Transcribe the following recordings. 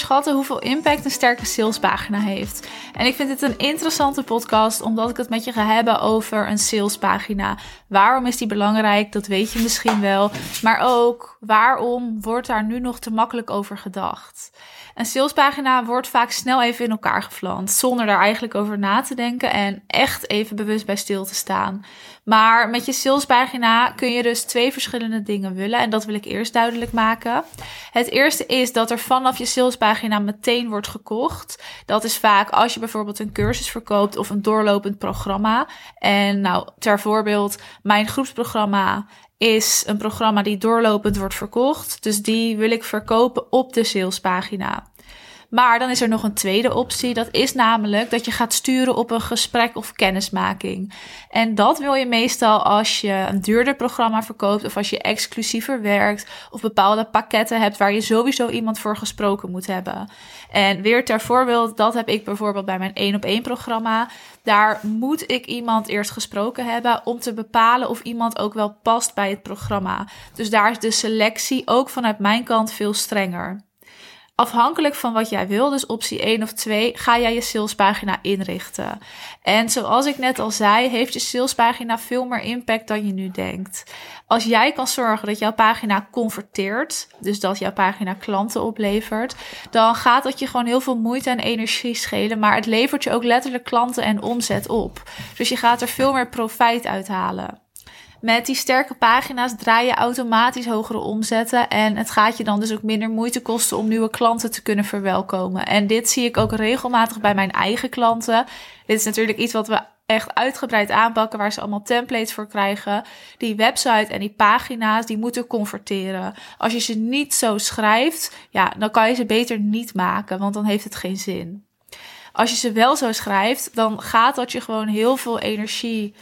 Onderschatten hoeveel impact een sterke salespagina heeft. En ik vind dit een interessante podcast omdat ik het met je ga hebben over een salespagina. Waarom is die belangrijk? Dat weet je misschien wel. Maar ook waarom wordt daar nu nog te makkelijk over gedacht? Een salespagina wordt vaak snel even in elkaar geflanst, zonder daar eigenlijk over na te denken en echt even bewust bij stil te staan. Maar met je salespagina kun je dus twee verschillende dingen willen en dat wil ik eerst duidelijk maken. Het eerste is dat er vanaf je salespagina meteen wordt gekocht. Dat is vaak als je bijvoorbeeld een cursus verkoopt of een doorlopend programma. En nou, ter voorbeeld, mijn groepsprogramma is een programma die doorlopend wordt verkocht. Dus die wil ik verkopen op de salespagina. Maar dan is er nog een tweede optie. Dat is namelijk dat je gaat sturen op een gesprek of kennismaking. En dat wil je meestal als je een duurder programma verkoopt of als je exclusiever werkt of bepaalde pakketten hebt waar je sowieso iemand voor gesproken moet hebben. En weer ter voorbeeld, dat heb ik bijvoorbeeld bij mijn 1 op 1 programma. Daar moet ik iemand eerst gesproken hebben om te bepalen of iemand ook wel past bij het programma. Dus daar is de selectie ook vanuit mijn kant veel strenger. Afhankelijk van wat jij wil, dus optie 1 of 2, ga jij je salespagina inrichten. En zoals ik net al zei, heeft je salespagina veel meer impact dan je nu denkt. Als jij kan zorgen dat jouw pagina converteert, dus dat jouw pagina klanten oplevert, dan gaat dat je gewoon heel veel moeite en energie schelen, maar het levert je ook letterlijk klanten en omzet op. Dus je gaat er veel meer profijt uithalen. Met die sterke pagina's draai je automatisch hogere omzetten. En het gaat je dan dus ook minder moeite kosten om nieuwe klanten te kunnen verwelkomen. En dit zie ik ook regelmatig bij mijn eigen klanten. Dit is natuurlijk iets wat we echt uitgebreid aanpakken, waar ze allemaal templates voor krijgen. Die website en die pagina's, die moeten converteren. Als je ze niet zo schrijft, ja, dan kan je ze beter niet maken, want dan heeft het geen zin. Als je ze wel zo schrijft, dan gaat dat je gewoon heel veel energie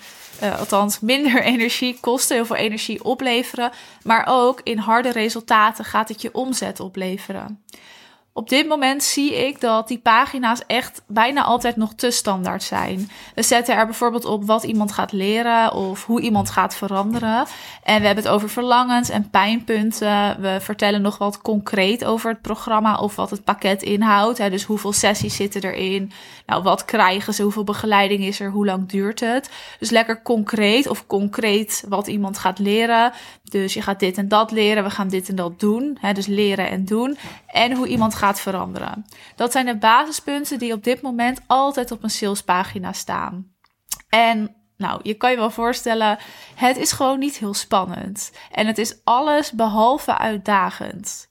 uh, althans minder energie kosten, heel veel energie opleveren. Maar ook in harde resultaten gaat het je omzet opleveren. Op dit moment zie ik dat die pagina's echt bijna altijd nog te standaard zijn. We zetten er bijvoorbeeld op wat iemand gaat leren of hoe iemand gaat veranderen. En we hebben het over verlangens en pijnpunten. We vertellen nog wat concreet over het programma of wat het pakket inhoudt. Dus hoeveel sessies zitten erin? Nou, wat krijgen ze? Hoeveel begeleiding is er? Hoe lang duurt het? Dus lekker concreet of concreet wat iemand gaat leren. Dus je gaat dit en dat leren, we gaan dit en dat doen. Dus leren en doen. En hoe iemand gaat veranderen. Dat zijn de basispunten die op dit moment altijd op een salespagina staan. En nou, je kan je wel voorstellen, het is gewoon niet heel spannend. En het is alles behalve uitdagend.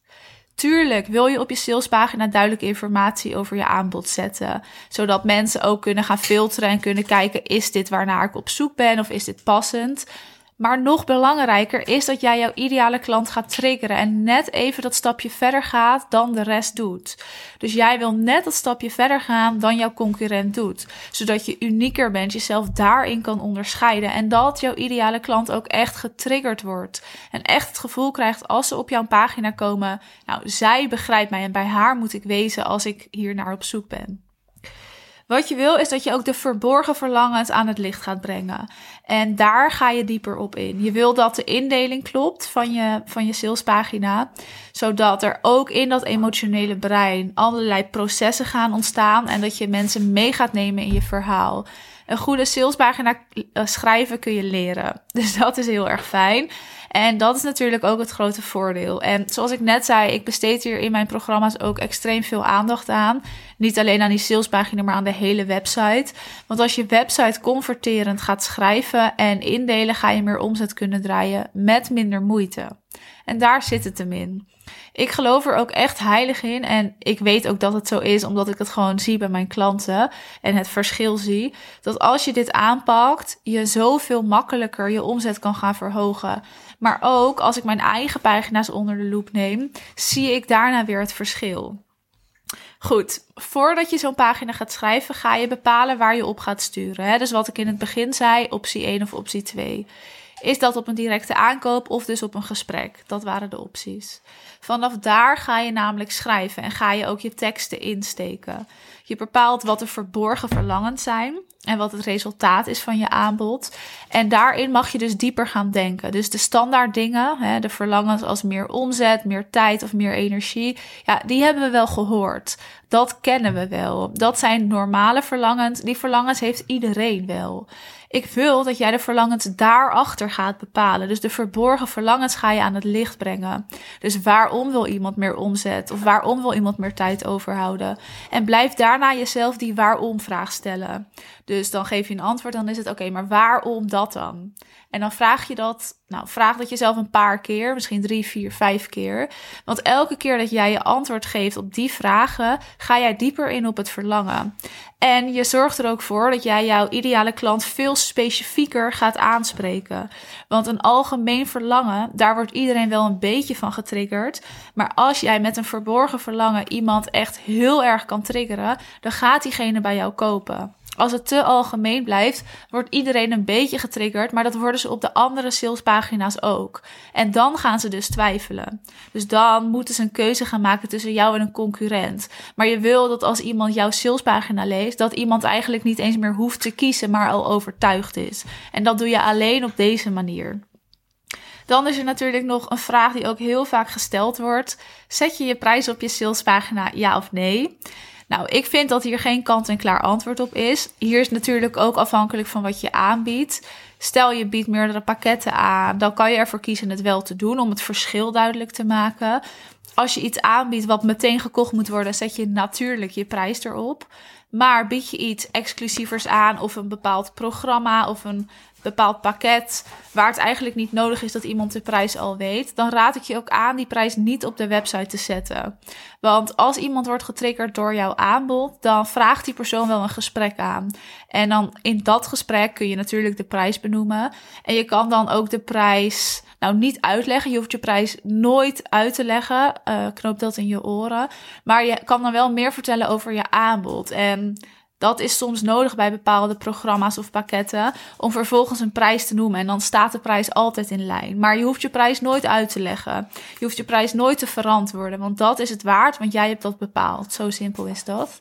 Tuurlijk wil je op je salespagina duidelijke informatie over je aanbod zetten. Zodat mensen ook kunnen gaan filteren en kunnen kijken: is dit waarnaar ik op zoek ben of is dit passend? Maar nog belangrijker is dat jij jouw ideale klant gaat triggeren en net even dat stapje verder gaat dan de rest doet. Dus jij wil net dat stapje verder gaan dan jouw concurrent doet, zodat je unieker bent, jezelf daarin kan onderscheiden en dat jouw ideale klant ook echt getriggerd wordt en echt het gevoel krijgt als ze op jouw pagina komen, nou, zij begrijpt mij en bij haar moet ik wezen als ik hier naar op zoek ben. Wat je wil is dat je ook de verborgen verlangens aan het licht gaat brengen. En daar ga je dieper op in. Je wil dat de indeling klopt van je, van je salespagina. Zodat er ook in dat emotionele brein allerlei processen gaan ontstaan. En dat je mensen mee gaat nemen in je verhaal. Een goede salespagina eh, schrijven kun je leren. Dus dat is heel erg fijn. En dat is natuurlijk ook het grote voordeel. En zoals ik net zei, ik besteed hier in mijn programma's ook extreem veel aandacht aan. Niet alleen aan die salespagina, maar aan de hele website. Want als je website converterend gaat schrijven en indelen, ga je meer omzet kunnen draaien met minder moeite. En daar zit het hem in. Ik geloof er ook echt heilig in. En ik weet ook dat het zo is, omdat ik het gewoon zie bij mijn klanten. En het verschil zie. Dat als je dit aanpakt, je zoveel makkelijker je omzet kan gaan verhogen. Maar ook als ik mijn eigen pagina's onder de loep neem, zie ik daarna weer het verschil. Goed, voordat je zo'n pagina gaat schrijven, ga je bepalen waar je op gaat sturen. Hè? Dus wat ik in het begin zei, optie 1 of optie 2. Is dat op een directe aankoop of dus op een gesprek? Dat waren de opties. Vanaf daar ga je namelijk schrijven en ga je ook je teksten insteken. Je bepaalt wat de verborgen verlangens zijn. en wat het resultaat is van je aanbod. En daarin mag je dus dieper gaan denken. Dus de standaard dingen, hè, de verlangens als meer omzet, meer tijd of meer energie, ja, die hebben we wel gehoord. Dat kennen we wel. Dat zijn normale verlangens. Die verlangens heeft iedereen wel. Ik wil dat jij de verlangens daarachter gaat bepalen. Dus de verborgen verlangens ga je aan het licht brengen. Dus waarom wil iemand meer omzet? Of waarom wil iemand meer tijd overhouden? En blijf daarna jezelf die waarom-vraag stellen. Dus dan geef je een antwoord, dan is het oké, maar waarom dat dan? En dan vraag je dat, nou, vraag dat jezelf een paar keer, misschien drie, vier, vijf keer. Want elke keer dat jij je antwoord geeft op die vragen, ga jij dieper in op het verlangen. En je zorgt er ook voor dat jij jouw ideale klant veel specifieker gaat aanspreken. Want een algemeen verlangen, daar wordt iedereen wel een beetje van getriggerd. Maar als jij met een verborgen verlangen iemand echt heel erg kan triggeren, dan gaat diegene bij jou kopen. Als het te algemeen blijft, wordt iedereen een beetje getriggerd, maar dat worden ze op de andere salespagina's ook. En dan gaan ze dus twijfelen. Dus dan moeten ze een keuze gaan maken tussen jou en een concurrent. Maar je wil dat als iemand jouw salespagina leest, dat iemand eigenlijk niet eens meer hoeft te kiezen, maar al overtuigd is. En dat doe je alleen op deze manier. Dan is er natuurlijk nog een vraag die ook heel vaak gesteld wordt. Zet je je prijs op je salespagina ja of nee? Nou, ik vind dat hier geen kant-en-klaar antwoord op is. Hier is natuurlijk ook afhankelijk van wat je aanbiedt. Stel je biedt meerdere pakketten aan, dan kan je ervoor kiezen het wel te doen om het verschil duidelijk te maken. Als je iets aanbiedt wat meteen gekocht moet worden, zet je natuurlijk je prijs erop. Maar bied je iets exclusievers aan of een bepaald programma of een bepaald pakket waar het eigenlijk niet nodig is dat iemand de prijs al weet, dan raad ik je ook aan die prijs niet op de website te zetten. Want als iemand wordt getriggerd door jouw aanbod, dan vraagt die persoon wel een gesprek aan. En dan in dat gesprek kun je natuurlijk de prijs benoemen. En je kan dan ook de prijs nou niet uitleggen. Je hoeft je prijs nooit uit te leggen. Uh, knoop dat in je oren. Maar je kan dan wel meer vertellen over je aanbod. En dat is soms nodig bij bepaalde programma's of pakketten om vervolgens een prijs te noemen. En dan staat de prijs altijd in lijn. Maar je hoeft je prijs nooit uit te leggen. Je hoeft je prijs nooit te verantwoorden, want dat is het waard, want jij hebt dat bepaald. Zo simpel is dat.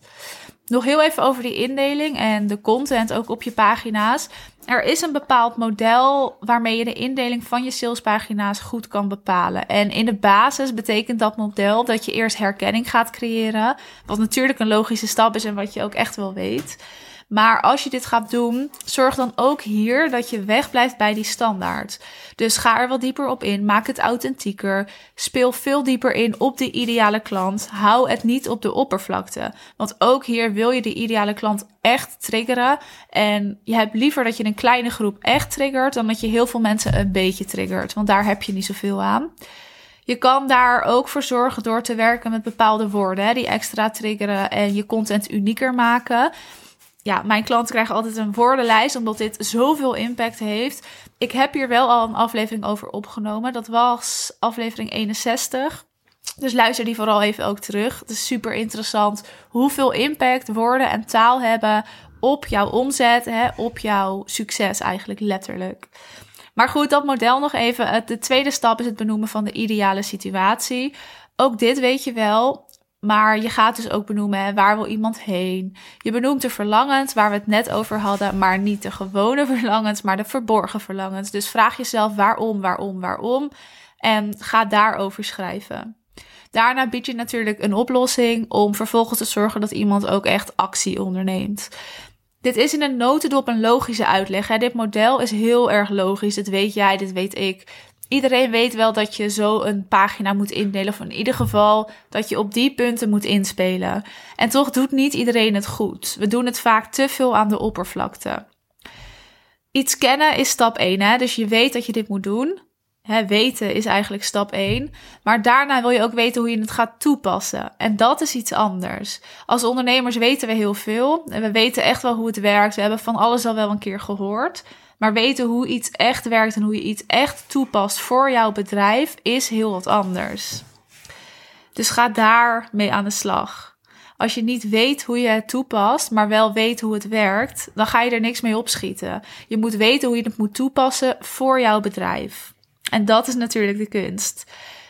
Nog heel even over die indeling en de content ook op je pagina's. Er is een bepaald model waarmee je de indeling van je salespagina's goed kan bepalen. En in de basis betekent dat model dat je eerst herkenning gaat creëren. Wat natuurlijk een logische stap is en wat je ook echt wel weet. Maar als je dit gaat doen, zorg dan ook hier dat je wegblijft bij die standaard. Dus ga er wat dieper op in, maak het authentieker, speel veel dieper in op die ideale klant. Hou het niet op de oppervlakte. Want ook hier wil je die ideale klant echt triggeren. En je hebt liever dat je een kleine groep echt triggert dan dat je heel veel mensen een beetje triggert. Want daar heb je niet zoveel aan. Je kan daar ook voor zorgen door te werken met bepaalde woorden hè, die extra triggeren en je content unieker maken ja, mijn klanten krijgen altijd een woordenlijst, omdat dit zoveel impact heeft. Ik heb hier wel al een aflevering over opgenomen. Dat was aflevering 61. Dus luister die vooral even ook terug. Het is super interessant hoeveel impact woorden en taal hebben op jouw omzet, hè, op jouw succes eigenlijk letterlijk. Maar goed, dat model nog even. De tweede stap is het benoemen van de ideale situatie. Ook dit weet je wel. Maar je gaat dus ook benoemen waar wil iemand heen. Je benoemt de verlangens waar we het net over hadden, maar niet de gewone verlangens, maar de verborgen verlangens. Dus vraag jezelf waarom, waarom, waarom en ga daarover schrijven. Daarna bied je natuurlijk een oplossing om vervolgens te zorgen dat iemand ook echt actie onderneemt. Dit is in een notendop een logische uitleg. Dit model is heel erg logisch. Dit weet jij, dit weet ik iedereen weet wel dat je zo een pagina moet indelen. Of in ieder geval dat je op die punten moet inspelen. En toch doet niet iedereen het goed. We doen het vaak te veel aan de oppervlakte. Iets kennen is stap 1. Hè? Dus je weet dat je dit moet doen. Weten is eigenlijk stap 1. Maar daarna wil je ook weten hoe je het gaat toepassen. En dat is iets anders. Als ondernemers weten we heel veel. En we weten echt wel hoe het werkt. We hebben van alles al wel een keer gehoord. Maar weten hoe iets echt werkt en hoe je iets echt toepast voor jouw bedrijf is heel wat anders. Dus ga daar mee aan de slag. Als je niet weet hoe je het toepast, maar wel weet hoe het werkt, dan ga je er niks mee opschieten. Je moet weten hoe je het moet toepassen voor jouw bedrijf. En dat is natuurlijk de kunst.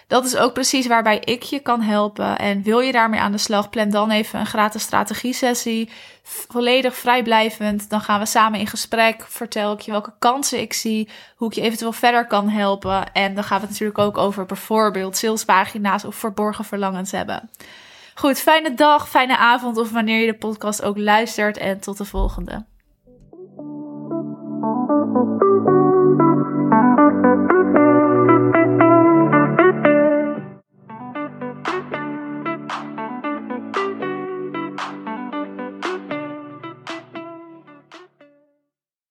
Dat is ook precies waarbij ik je kan helpen. En wil je daarmee aan de slag, plan dan even een gratis strategie-sessie. Volledig vrijblijvend. Dan gaan we samen in gesprek. Vertel ik je welke kansen ik zie. Hoe ik je eventueel verder kan helpen. En dan gaan we het natuurlijk ook over bijvoorbeeld salespagina's of verborgen verlangens hebben. Goed, fijne dag, fijne avond of wanneer je de podcast ook luistert. En tot de volgende.